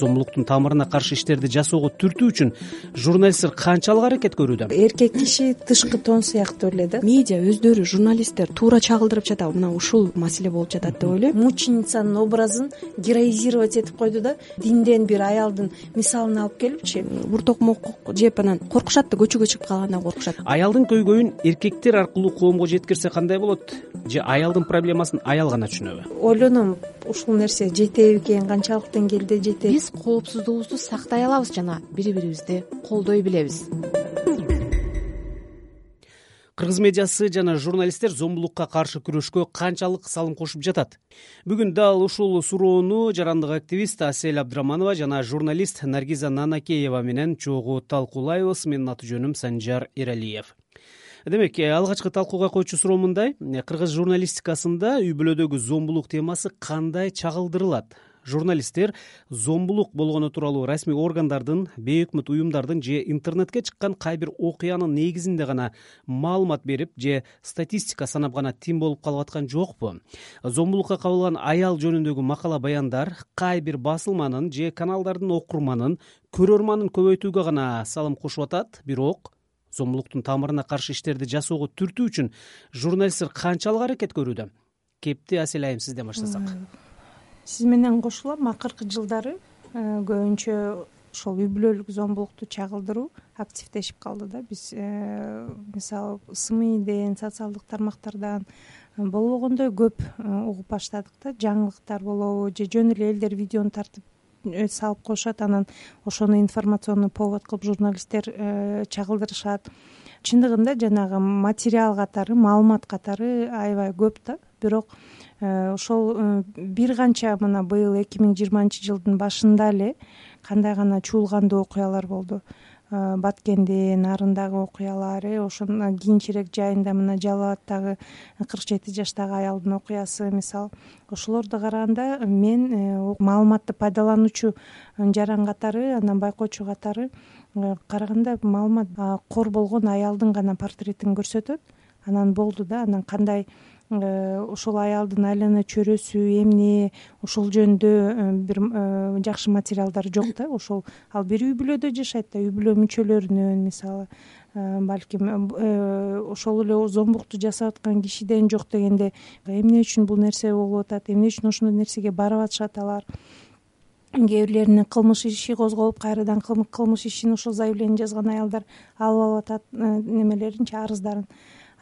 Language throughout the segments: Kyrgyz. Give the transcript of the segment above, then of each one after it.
зомбулуктун тамырына каршы иштерди жасоого түртүү үчүн журналисттер канчалык аракет көрүүдө? Эркек киши тышкы тон сыяктуу эле да. Медиа өздөрү журналисттер туура чагылдырып жатабы. Мына ушул маселе болуп жатат деп ойлойм. Мученицанын образын героизировать этип койду да динден бир аялдын мисалын алып келипчи. Бур токмок жеп анан коркушат да көчөгө чыгып калганда коркушат. Аялдын көйгөйүн эркектер аркылуу коомго жеткирсе кандай болот? Же аялдын проблемасын аял гана түшүнөбү? Ойлоном ушул нерсе жетеби экен канчалык деңгээлде жетет биз коопсуздугубузду сактай алабыз жана бири бирибизди колдой билебиз. Кыргыз медиасы жана журналисттер зомбулукка каршы күрөшкө канчалык салым кошуп жатат. Бүгүн дал ушул суроону жарандык активист асель абдыраманова жана журналист наргиза нанакеева менен чогуу талкуулайбыз менин аты жөнүм санжар эралиев демек э, алгачкы талкууга койчу суроо мындай? Кыргыз журналистикасында үй бүлөдөгү зомбулук темасы кандай чагылдырылат? Журналисттер зомбулук болгону тууралуу расмий органдардын бейөкмөт уюмдардын же интернетке чыккан кай бир окуянын негизинде гана маалымат берип же статистика санап гана тим болуп калып аткан жокпу. Зомбулукка кабылган аял жөнүндөгү макала баяндар кай бир басылманын же каналдардын окурманын көрөрманын көбөйтүүгө гана салым кошуп атат. Бирок зомбулуктун тамырына каршы иштерди жасоого түртүү үчүн журналисттер канчалык аракет көрүүдө? Кепти асель айым сизден баштасак. Сиз менен кошулам. Акыркы жылдары э, көбүнчө ошол үй бүлөлүк зомбулукту чагылдыруу активдешип калды да. Биз э, мисалы смиден социалдык тармактардан э, болбогондой көп угуп баштадык да. Жаңылыктар болобу же жөн эле элдер видеону тартып салып коюшат анан ошону информационный повод кылып журналисттер э, чагылдырышат. Чындыгында жанагы материал катары маалымат катары аябай көп да. Бирок э, ошол э, бир канча мына быйыл эки миң жыйырманчы жылдын башында эле кандай гана чуулгандуу окуялар болду Э, баткенде нарындагы окуялар э ошондон кийинчерээк жайында мына жалал абаддагы кырк жети жаштагы аялдын окуясы мисалы ошолорду караганда мен э, маалыматты пайдалануучу жаран катары анан байкоочу катары э, караганда маалымат кор болгон аялдын гана портретин көрсөтөт. Анан болду да анан кандай Э, ошол аялдын айлана чөйрөсү эмне ошол жөнүндө э, бир э, жакшы материалдар жок да. Ошол ал бир үй бүлөдө жашайт да. Үй бүлө мүчөлөрүнөн мисалы балким ошол эле зомбулукту жасап аткан кишиден жок дегенде эмне үчүн бул нерсе болуп атат? Эмне үчүн ошондой нерсеге барып атышат алар? Кээ бирлеринин кылмыш иши козголуп кайрадан кылмыш ишин ошол заявление жазган аялдар алып алып атат немелеринчи арыздарын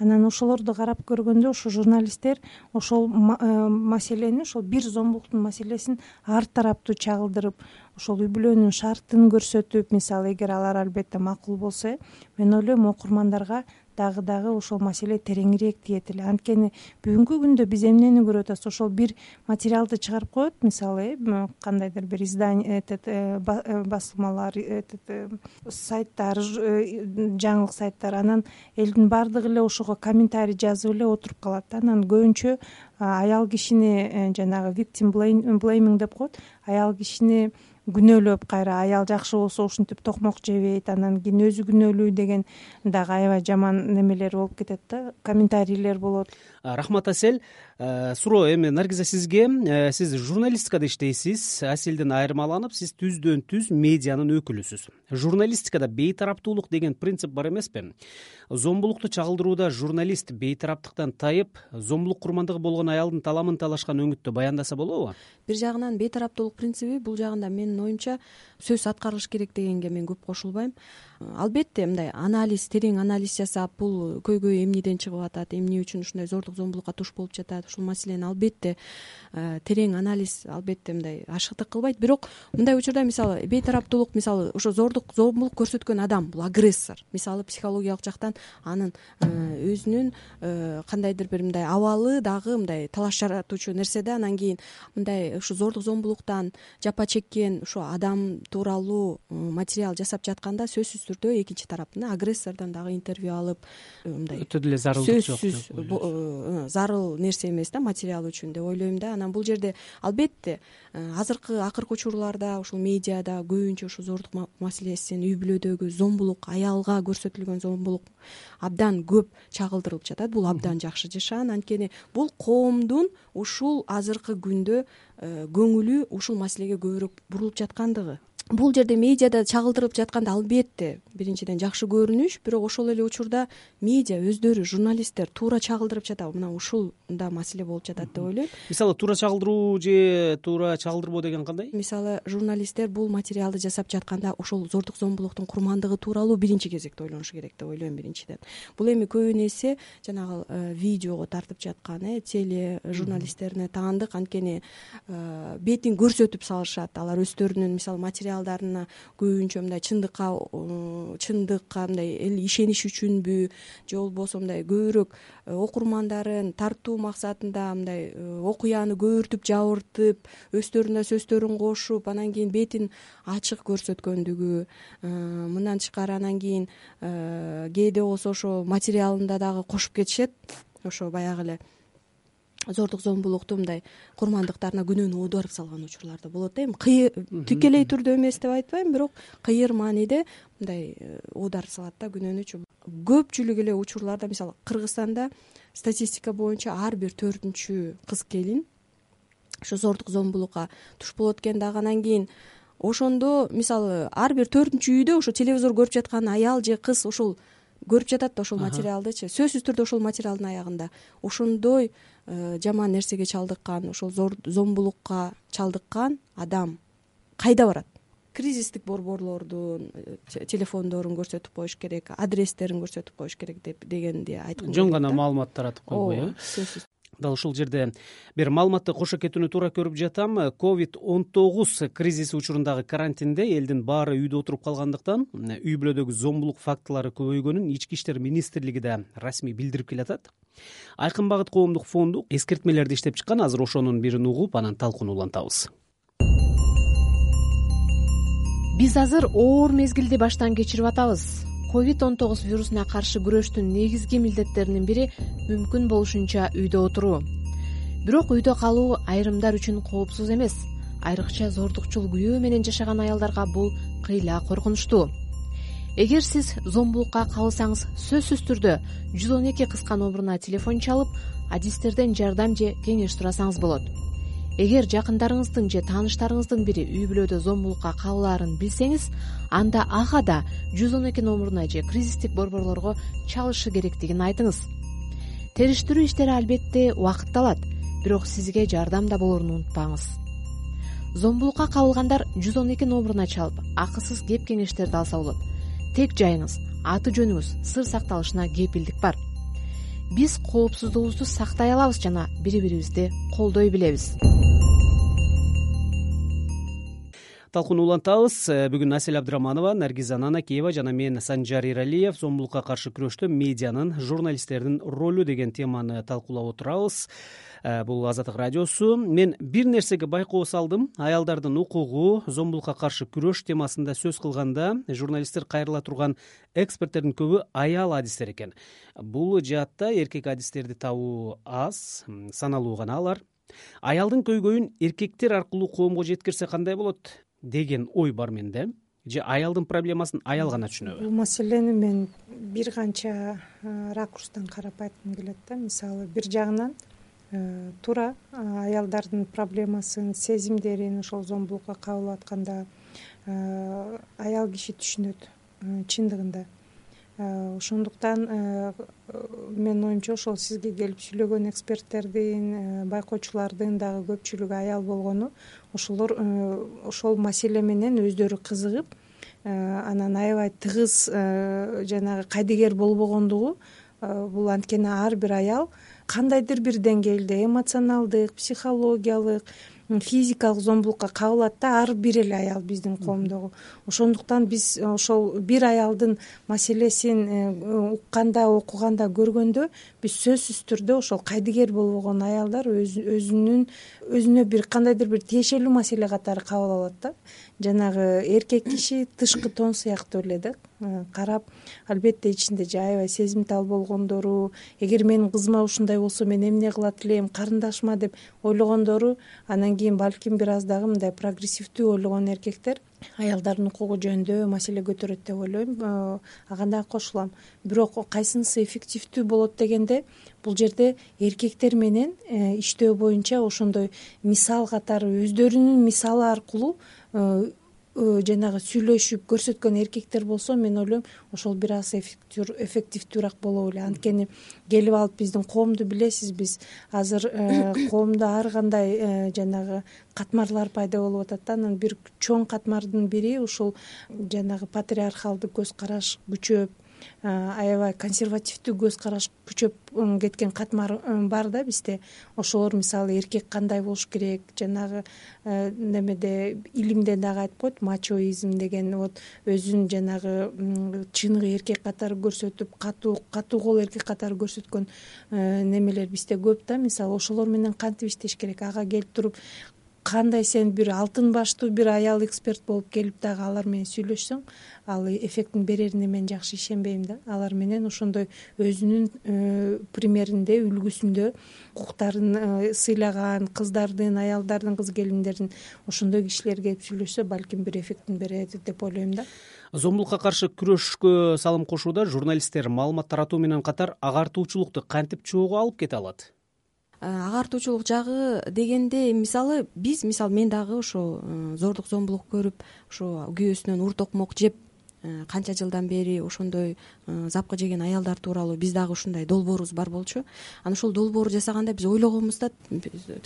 анан ошолорду карап көргөндө ошо журналисттер ошол э, маселени ошол бир зомбулуктун маселесин ар тараптуу чагылдырып ошол үй бүлөнүн шартын көрсөтүп мисалы эгер алар албетте макул болсо э мен ойлойм окурмандарга дагы дагы ошол маселе тереңирээк тиет эле. Анткени бүгүнкү күндө биз эмнени көрүп атабыз? Ошол бир материалды чыгарып коет мисалы э кандайдыр бир издание этот э, э, басылмалар этот э, сайттар жаңылык сайттар анан элдин баардыгы эле ошого комментарий жазып эле отуруп калат да. Анан көбүнчө аял кишини жанагы виктим блейминг деп коет. Аял кишини күнөөлөп кайра аял жакшы болсо ушинтип токмок жебейт анан кийин өзү күнөөлүү деген дагы аябай жаман немелер болуп кетет да комментарийлер болот. Рахмат асель. Суроо эми наргиза сизге. Сиз журналистикада иштейсиз аселден айырмаланып сиз түздөн түз медианын өкүлүсүз. Журналистикада бейтараптуулук деген принцип бар эмеспи? Зомбулукту чагылдырууда журналист бейтараптыктан тайып зомбулук курмандыгы болгон аялдын таламын талашкан өңүттө баяндаса болобу бир жагынан бейтараптуулук принциби бул жагында менин оюмча сөзсүз аткарылыш керек дегенге мен көп кошулбайм. Албетте мындай анализ терең анализ жасап бул көйгөй эмнеден чыгып атат эмне үчүн ушундай зордук зомбулукка туш болуп жатат ушул маселени албетте э, терең анализ албетте мындай ашыктык кылбайт. Бирок мындай учурда мисалы бейтараптуулук мисалы ошо зордук зомбулук көрсөткөн адам бул агрессор. Мисалы психологиялык жактан анын э, өзүнүн э, кандайдыр бир мындай абалы дагы мындай талаш жаратуучу нерсе да анан кийин мындай ушу зордук зомбулуктан жапа чеккен ушу адам тууралуу материал жасап жатканда сөзсүз түрдө экинчи тараптын агрессордон дагы интервью алып э, мындай өтө деле зарылдык жок сөзсүз э, э, зарыл нерсе эмес да материал үчүн деп ойлойм да. Анан бул жерде албетте азыркы акыркы учурларда ушул медиада көбүнчө ушу зордук маселесин үй бүлөдөгү зомбулук аялга көрсөтүлгөн зомбулук абдан көп чагылдырылып жатат. Бул абдан жакшы жашаан анткени бул коомдун ушул азыркы күндө көңүлү ушул маселеге көбүрөөк бурулуп жаткандыгы бул жерде медиада чагылдырылып жатканда албетте биринчиден жакшы көрүнүш бирок ошол эле учурда медиа өздөрү журналисттер туура чагылдырып жатабы. Мына ушул да маселе болуп жатат деп ойлойм. Мисалы туура чагылдыруу же туура чагылдырбоо деген кандай? Мисалы журналисттер бул материалды жасап жатканда ошол зордук зомбулуктун курмандыгы тууралуу биринчи кезекте ойлонушу керек деп ойлойм биринчиден. Бул эми көбүн эсе жанагы э, видеого тартып жаткан э теле журналисттерине таандык анткени э, бетин көрсөтүп салышат. Алар өздөрүнүн мисалы материал көбүнчө мындай чындыкка чындыкка мындай эл ишениш үчүнбү же болбосо мындай көбүрөөк э, окурмандарын тартуу максатында мындай э, окуяны көбүртүп жабыртып өздөрүнүн да сөздөрүн кошуп анан кийин бетин ачык көрсөткөндүгү э, мындан тышкары анан кийин кээде болсо ошо материалында дагы кошуп кетишет ошо баягы эле зордук зомбулукту мындай курмандыктарына күнөөнү оодарып салган учурлар да болот да эми. Тикелей түрдө эмес деп айтпайм бирок кыйыр мааниде мындай э, оодарып салат да күнөөнүчү көпчүлүк эле учурларда мисалы кыргызстанда статистика боюнча ар бир төртүнчү кыз келин ошо зордук зомбулукка туш болот экен дагы анан кийин ошондо мисалы ар бир төртүнчү үйдө ошо телевизор көрүп жаткан аял же кыз ошол көрүп жатат да ошол материалдычы. Сөзсүз түрдө ошол материалдын аягында. Ошондой Э, жаман нерсеге чалдыккан ошол зомбулукка чалдыккан адам кайда барат? Кризистик борборлордун э, телефондорун көрсөтүп коюш керек адрестерин көрсөтүп коюш керек деп дегенди айткым жөн гана маалымат таратып койбой ооба сөзсүз дал ушул жерде бир маалыматты кошо кетүүнү туура көрүп жатам. Ковид он тогуз кризиси учурундагы карантинде элдин баары үйдө отуруп калгандыктан үй бүлөдөгү зомбулук фактылары көбөйгөнүн ички иштер министрлиги да расмий билдирип келатат. Айкын багыт коомдук фонду эскертмелерди иштеп чыккан. Азыр ошонун бирин угуп анан талкууну улантабыз. Биз азыр оор мезгилди баштан кечирип атабыз ковид он тогуз вирусуна каршы күрөштүн негизги милдеттеринин бири мүмкүн болушунча үйдө отуруу. Бирок үйдө калуу айрымдар үчүн коопсуз эмес айрыкча зордукчул күйөө менен жашаган аялдарга бул кыйла коркунучтуу эгер сиз зомбулукка кабылсаңыз сөзсүз түрдө жүз он эки кыска номуруна телефон чалып адистерден жардам же кеңеш сурасаңыз болот эгер жакындарыңыздын же тааныштарыңыздын бири үй бүлөдө зомбулукка кабылаарын билсеңиз анда ага да жүз он эки номуруна же кризистик борборлорго чалышы керектигин айтыңыз. Териштирүү иштери албетте убакытты алат бирок сизге жардам да болоруну унутпаңыз. Зомбулукка кабылгандар жүз он эки номуруна чалып акысыз кеп кеңештерди алса болот. Тек жайыңыз аты жөнүңүз сыр сакталышына кепилдик бар биз коопсуздугубузду сактай алабыз жана бири бирибизди колдой билебиз. Талкууну улантабыз. Э, бүгүн асель абдыраманова наргиза нанакеева жана мен санжар эралиев зомбулукка каршы күрөштө медианын журналисттердин ролу деген теманы талкуулап отурабыз бул азаттык радиосу. Мен бир нерсеге байкоо салдым. Аялдардын укугу зомбулукка каршы күрөш темасында сөз кылганда журналисттер кайрыла турган эксперттердин көбү аял адистер экен. Бул жаатта эркек адистерди табуу аз саналуу гана алар. Аялдын көйгөйүн эркектер аркылуу коомго жеткирсе кандай болот деген ой бар менде. Же аялдын проблемасын аял гана түшүнөбү? Бул маселени мен бир канча ракурстан карап айткым келет да. Мисалы бир жагынан туура аялдардын проблемасын сезимдерин ошол зомбулукка кабылып атканда аял киши түшүнөт чындыгында. Э, ошондуктан э, менин оюмча ошол сизге келип сүйлөгөн эксперттердин э, байкоочулардын дагы көпчүлүгү аял болгону ошолор ошол маселе менен өздөрү кызыгып анан аябай тыгыз жанагы кайдыгер болбогондугу бул анткени ар бир аял кандайдыр бир деңгээлде эмоционалдык психологиялык физикалык зомбулукка кабылат да ар бир эле аял биздин коомдогу. Ошондуктан биз ошол бир аялдын маселесин э, укканда окуганда көргөндө биз сөзсүз түрдө ошол кайдыгер болбогон аялдар өзүнүн өзүнө бир кандайдыр бир тиешелүү маселе катары кабыл алат да жанагы эркек киши тышкы тон сыяктуу эле да. Карап албетте ичинде аябай сезимтал болгондору эгер менин кызыма ушундай болсо мен эмне кылат элем карындашыма деп ойлогондору анан кийин балким бир аз дагы мындай прогрессивдүү ойлогон эркектер аялдардын укугу жөнүндө маселе көтөрөт деп ойлойм. Ага дагы кошулам. Бирок кайсынысы эффективдүү болот дегенде бул жерде эркектер менен э, иштөө боюнча ошондой мисал катары өздөрүнүн мисалы аркылуу э, э, жанагы сүйлөшүп көрсөткөн эркектер болсо мен ойлойм ошол бир аз эффективдүүрөөк болот беле анткени келип алып биздин коомду билесиз биз. Азыр коомдо ар кандай жанагы катмарлар пайда болуп атат да. Анан бир чоң катмардын бири ушул жанагы патриархалдык көз караш күчөп аябай консервативдүү көз караш күчөп кеткен катмар бар да бизде. Ошолор мисалы эркек кандай болуш керек жанагы немеде илимде дагы айтып коет мачоизм деген вот өзүн жанагы чыныгы эркек катары көрсөтүп катуу катуу кол эркек катары көрсөткөн немелер бизде көп да. Мисалы ошолор менен кантип иштеш керек? Ага келип туруп кандай сен бир алтын баштуу бир аял эксперт болуп келип дагы алар менен сүйлөшсөң ал эффектин берерине мен жакшы ишенбейм да. Алар менен ошондой өзүнүн э, примеринде үлгүсүндө укуктарын э, сыйлаган кыздардын аялдардын кыз келиндердин ошондой кишилер келип сүйлөшсө балким бир эффектин берет деп ойлойм да. Зомбулукка каршы күрөшкө салым кошууда журналисттер маалымат таратуу менен катар агартуучулукту кантип чогуу алып кете алат агартуучулук жагы дегенде мисалы биз мисалы мен дагы ошо э, зордук зомбулук көрүп ошо күйөөсүнөн ур токмок жеп Э, канча жылдан бери ошондой э, запкы жеген аялдар тууралуу биз дагы ушундай долбоорубуз бар болчу. Анан ошол долбоорду жасаганда биз ойлогонбуз да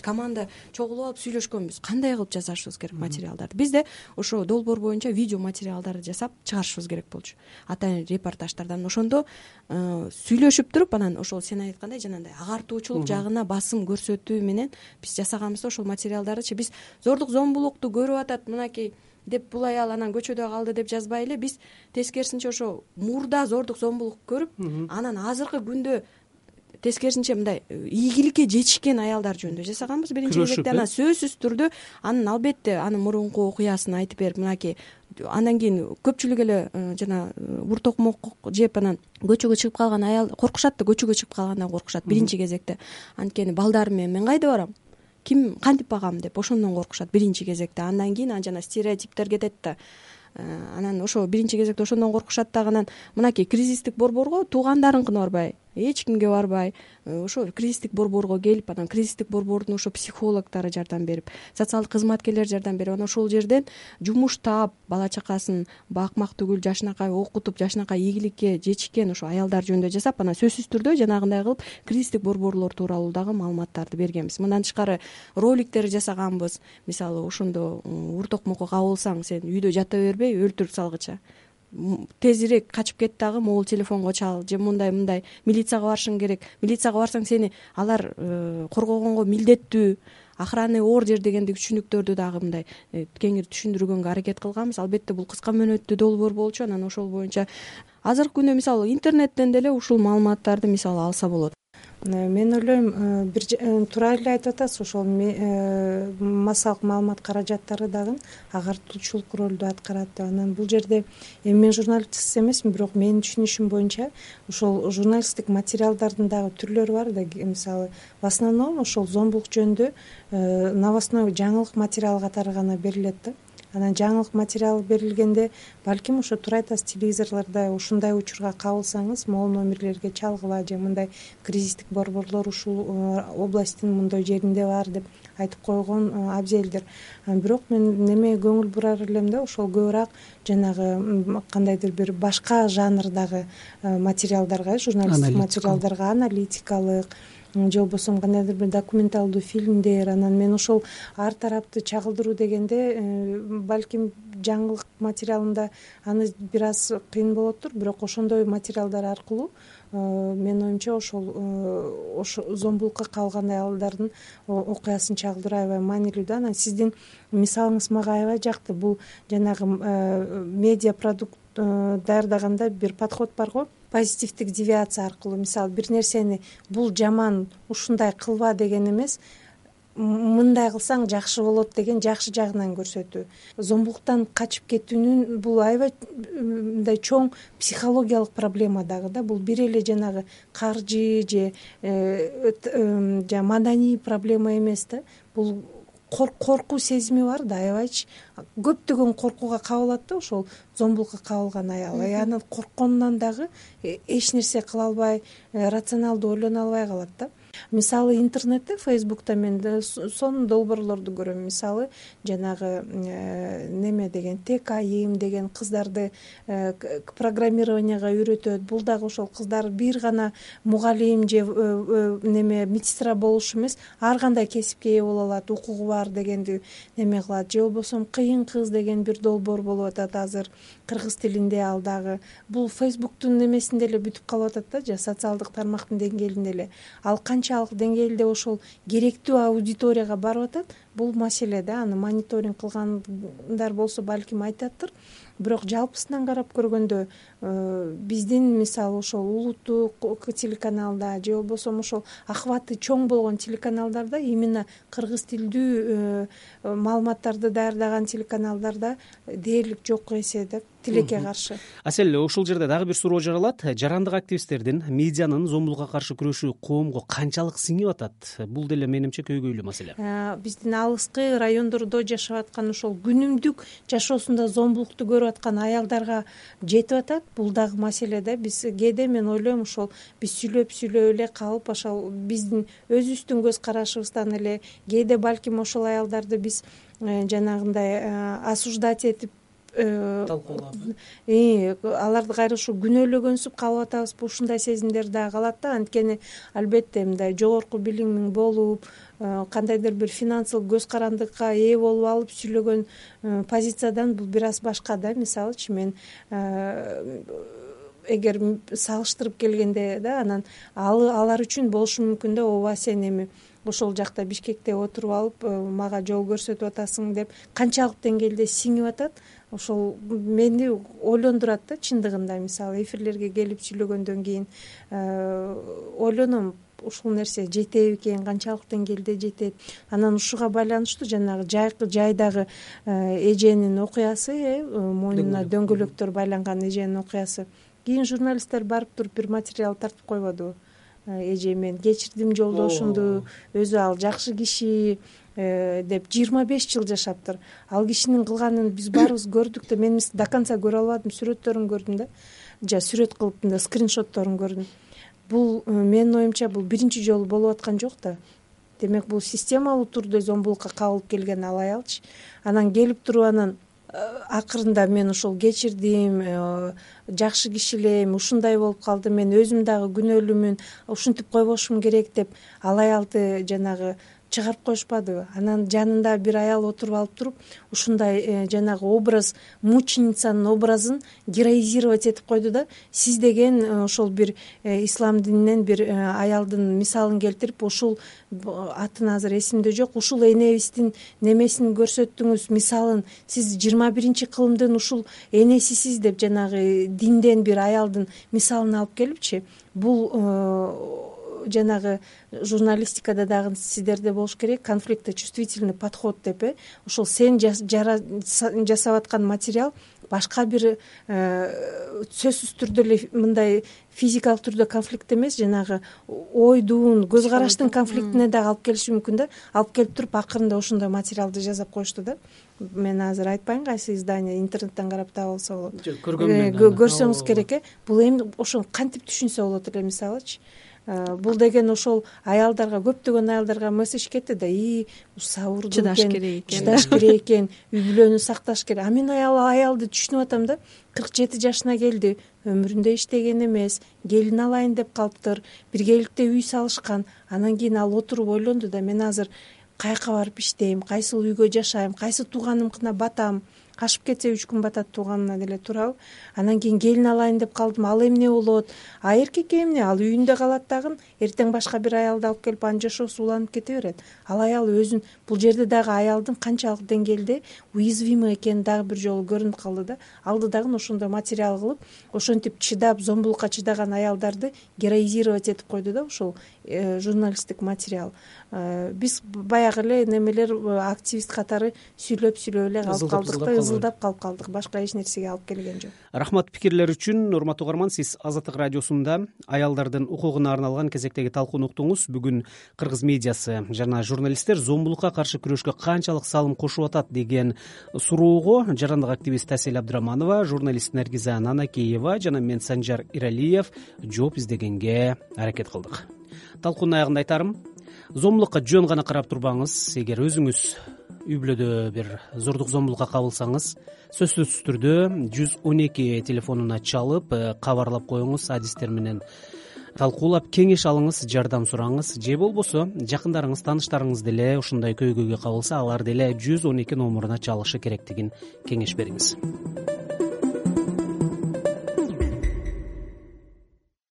команда чогулуп алып сүйлөшкөнбүз. Кандай кылып жасашыбыз керек материалдарды? Бизде ошо долбоор боюнча видео материалдарды жасап чыгарышыбыз керек болчу. Атайын репортаждардан ошондо э, сүйлөшүп туруп анан ошол сен айткандай жанагындай агартуучулук жагына басым көрсөтүү менен биз жасаганбыз да ошол материалдардычы биз зордук зомбулукту көрүп атат мынакей деп бул аял анан көчөдө калды деп жазбай эле биз тескерисинче ошо мурда зордук зомбулук көрүп анан азыркы күндө тескерисинче мындай э, ийгиликке жетишкен аялдар жөнүндө жасаганбыз биринчи кезекте анан сөзсүз түрдө анын албетте анын мурунку окуясын айтып берип мынакей андан кийин көпчүлүк эле э, жана э, ур токмок жеп анан көчөгө чыгып калган аял коркушат да көчөгө чыгып калгандан коркушат биринчи кезекте. Анткени балдарым менен мен кайда барам ким кантип багам деп ошондон коркушат биринчи кезекте. Андан кийин анан жана стереотиптер кетет да. Э, анан ошо биринчи кезекте ошондон коркушат дагы анан. Мынакей кризистик борборго туугандарыныкына барбай эч кимге барбай э, ошо кризистик борборго келип анан кризистик борбордун ошо психологдору жардам берип социалдык кызматкерлер жардам берип анан ошол жерден жумуш таап бала чакасын бакмак түгүл жашынакай окутуп жашынакай ийгиликке жетишкен ошо аялдар жөнүндө жасап анан сөзсүз түрдө жанагындай кылып кризистик борборлор тууралуу дагы маалыматтарды бергенбиз. Мындан тышкары роликтер жасаганбыз. Мисалы ошондо ур токмокко кабылсаң сен үйдө жата бербей өлтүрүп салгыча тезирээк качып кет дагы могул телефонго чал. Же мындай мындай милицияга барышың керек. Милицияга барсаң сени алар э, коргогонго милдеттүү охранный ордер дегендей түшүнүктөрдү дагы мындай э, кеңири түшүндүргөнгө аракет кылганбыз. Албетте бул кыска мөөнөттүү долбоор болчу. Анан ошол боюнча азыркы күндө мисалы интернеттен деле ушул маалыматтарды мисалы алса болот мен ойлойм э, бир э, туура эле айтып атасыз ошол массалык маалымат каражаттары дагы агартуучулук ролду аткарат деп. Анан бул жерде эми мен журналист эмесмин бирок менин түшүнүшүм боюнча ушул журналисттик материалдардын дагы түрлөрү бар да. Мисалы в основном ошол зомбулук жөнүндө новостной жаңылык материалы катары гана берилет да анан жаңылык материал берилгенде балким ошо туура айтасыз телевизорлордо ушундай учурга кабылсаңыз могул номерлерге чалгыла же мындай кризистик борборлор ушул э, областтын мындай жеринде бар деп айтып койгон э, абзелдир бирок мен немеге көңүл бурар элем да ошол көбүрөөк жанагы кандайдыр бир башка жанрдагы э, материалдарга журналисттик материалдарга аналитикалык же болбосо кандайдыр бир документалдуу фильмдер анан мен ошол ар тарапты чагылдыруу дегенде э, балким жаңылык материалында аны бир аз кыйын болоттур бирок ошондой материалдар аркылуу э, менин оюмча ошол э, ошо зомбулукка кабылган аялдардын окуясын чагылдыруу аябай маанилүү да анан сиздин мисалыңыз мага аябай жакты. Бул жанагы медиа продукт даярдаганда бир подход бар го позитивдик девиация аркылуу мисалы бир нерсени бул жаман ушундай кылба деген эмес мындай кылсаң жакшы болот деген жакшы жагынан көрсөтүү. Зомбулуктан качып кетүүнүн бул аябай мындай чоң психологиялык проблема дагы да. Бул бир эле жанагы каржы же э, маданий проблема эмес да. Бул коркуу сезими бар да аябайчы. Көптөгөн коркууга кабылат да ошол зомбулукка кабылган аял. И анан коркконунан дагы э, эч нерсе кыла албай э, рационалдуу ойлоно албай калат да мисалы интернетте фейсбукта мен сонун долбоорлорду көрөм. Мисалы жанагы э, неме деген тек айым деген кыздарды э, программированияга үйрөтөт. Бул дагы ошол кыздар бир гана мугалим же э, неме медсестра болуш эмес. Ар кандай кесипке ээ боло алат укугу бар дегенди неме кылат. Же болбосо кыйын кыз деген бир долбоор болуп атат азыр кыргыз тилинде ал дагы. Бул фейсбуктун немесинде эле бүтүп калып атат да же социалдык тармактын деңгээлинде эле. Ал канчалык деңгээлде ошол керектүү аудиторияга барып атат. Бул маселе да аны мониторинг кылгандар болсо балким айтаттыр бирок жалпысынан карап көргөндө э, биздин мисалы ошол улуттук телеканалда же болбосо ошол охваты чоң болгон телеканалдарда именно кыргыз тилдүү э, маалыматтарды даярдаган телеканалдарда дээрлик жок эсе да тилекке каршы. Асель ушул жерде дагы бир суроо жаралат. Жарандык активисттердин медианын зомбулукка каршы күрөшүү коомго канчалык сиңип атат? Бул деле менимче көйгөйлүү маселе э, биздин алыскы райондордо жашап аткан ошол күнүмдүк жашоосунда зомбулукту көрүп аялдарга жетип атат. Бул дагы маселе да биз кээде мен ойлойм ошол биз сүйлөп сүйлөп эле калып ошол биздин өзүбүздүн көз карашыбыздан эле кээде балким ошол аялдарды биз э, жанагындай э, осуждать этип талкуулап аларды кайра ушу күнөөлөгөнсүп калып атабызбы ушундай сезимдер дагы калат да. Анткени албетте мындай жогорку билимиң болуп Э, кандайдыр бир финансылык көз карандыкка ээ болуп алып сүйлөгөн э, позициядан бул бир аз башка да. Мисалычы мен э, эгер салыштырып келгенде да анан алар үчүн болушу мүмкүн да. Ооба сен эми ошол жакта бишкекте отуруп алып мага жол көрсөтүп атасың деп канчалык деңгээлде сиңип атат ошол мени ойлондурат да чындыгында. Мисалы эфирлерге келип сүйлөгөндөн кийин ойлоном ушул нерсе жетеби экен канчалык деңгээлде жетет. Анан ушуга байланыштуу жанагы жайкы жайдагы э, эженин окуясы э мойнуна дөңгөлөктөр байланган эженин окуясы. Кийин журналисттер барып туруп бир материал тартып койбодубу э, эже мен кечирдим жолдошумду өзү ал жакшы киши э, деп жыйырма беш жыл жашаптыр. Ал кишинин кылганын биз баарыбыз көрдүк да мен до конца көрө албадым сүрөттөрүн көрдүм да. Же сүрөт кылып мындай скриншотторун көрдүм. Бул э, менин оюмча бул биринчи жолу болуп аткан жок да. Демек бул системалуу түрдө зомбулукка кабылып келген ал аялчы анан келип туруп анан э, акырында мен ушул кечирдим э, жакшы киши элем ушундай болуп калды мен өзүм дагы күнөөлүүмүн ушинтип койбошум керек деп ал аялды жанагы чыгарып коюшпадыбы анан жанында бир аял отуруп алып туруп ушундай э, жанагы образ мученицанын образын героизировать этип койду да. Сиз деген э, ошол бир э, ислам дининен бир аялдын мисалын келтирип ушул атын азыр эсимде жок ушул энебиздин немесин көрсөттүңүз мисалын сиз жыйырма биринчи кылымдын ушул энесисиз деп жанагы динден бир аялдын мисалын алып келипчи. Бул жанагы журналистикада дагы сиздерде болуш керек. Конфликто чувствительный подход деп э. Ошол сен жасап аткан материал башка бир э, сөзсүз түрдө эле мындай физикалык түрдө конфликт эмес. Жанагы ойдун көз караштын конфликтине дагы алып келиши мүмкүн да. Алып келип туруп акырында ошондой материалды жасап коюшту да. Мен азыр айтпайм кайсы издание интернеттен карап таап алса болот. Жок көргөм э, көрсөңүз керек э. Бул эми ошону кантип түшүнсө болот эле мисалычы бул деген ошол аялдарга көптөгөн аялдарга месседж кетти да и сабырдуу чыдаш керек экен чыдаш керек экен үй бүлөнү сакташ керек а мен аял аялды түшүнүп атам да кырк жети жашына келди өмүрүндө иштеген эмес келин алайын деп калыптыр биргеликте үй салышкан анан кийин ал отуруп ойлонду да мен азыр каяка барып иштейм кайсыл үйгө жашайм кайсы тууганымкына батам кашып кетсе үч күн батат тууганына деле туурабы. Анан кийин келин алайын деп калдым. Ал эмне болот? А эркек эмне? Ал үйүндө калат дагы. Эртең башка бир аялды алып келип анын жашоосу уланып кете берет. Ал аял өзүн бул жерде дагы аялдын канчалык деңгээлде уязвимый экени дагы бир жолу көрүнүп калды да. Алды дагы ошондой материал кылып ошентип чыдап зомбулукка чыдаган аялдарды героизировать этип койду да ушул журналисттик материал. Э, биз баягы эле немелер активист катары сүйлөп сүйлөп эле калып калдык да ызылдап калып калдык. Башка эч нерсеге алып келген жок. Рахмат пикирлер үчүн. Урматтуу угарман сиз азаттык радиосунда аялдардын укугуна арналган кезектеги талкууну уктуңуз бүгүн кыргыз медиасы жана журналисттер зомбулукка каршы күрөшкө канчалык салым кошуп атат деген суроого жарандык активист асель абдыраманова журналист наргиза нанакеева жана мен санжар иралиев жооп издегенге аракет кылдык талкуунун аягында айтарым зомбулукка жөн гана карап турбаңыз. Эгер өзүңүз үй бүлөдө бир зордук зомбулукка кабылсаңыз сөзсүз түрдө жүз он эки телефонуна чалып э, кабарлап коюңуз адистер менен талкуулап кеңеш алыңыз жардам сураңыз. Же болбосо жакындарыңыз тааныштарыңыз деле ушундай көйгөйгө кабылса алар деле жүз он эки номуруна чалышы керектигин кеңеш бериңиз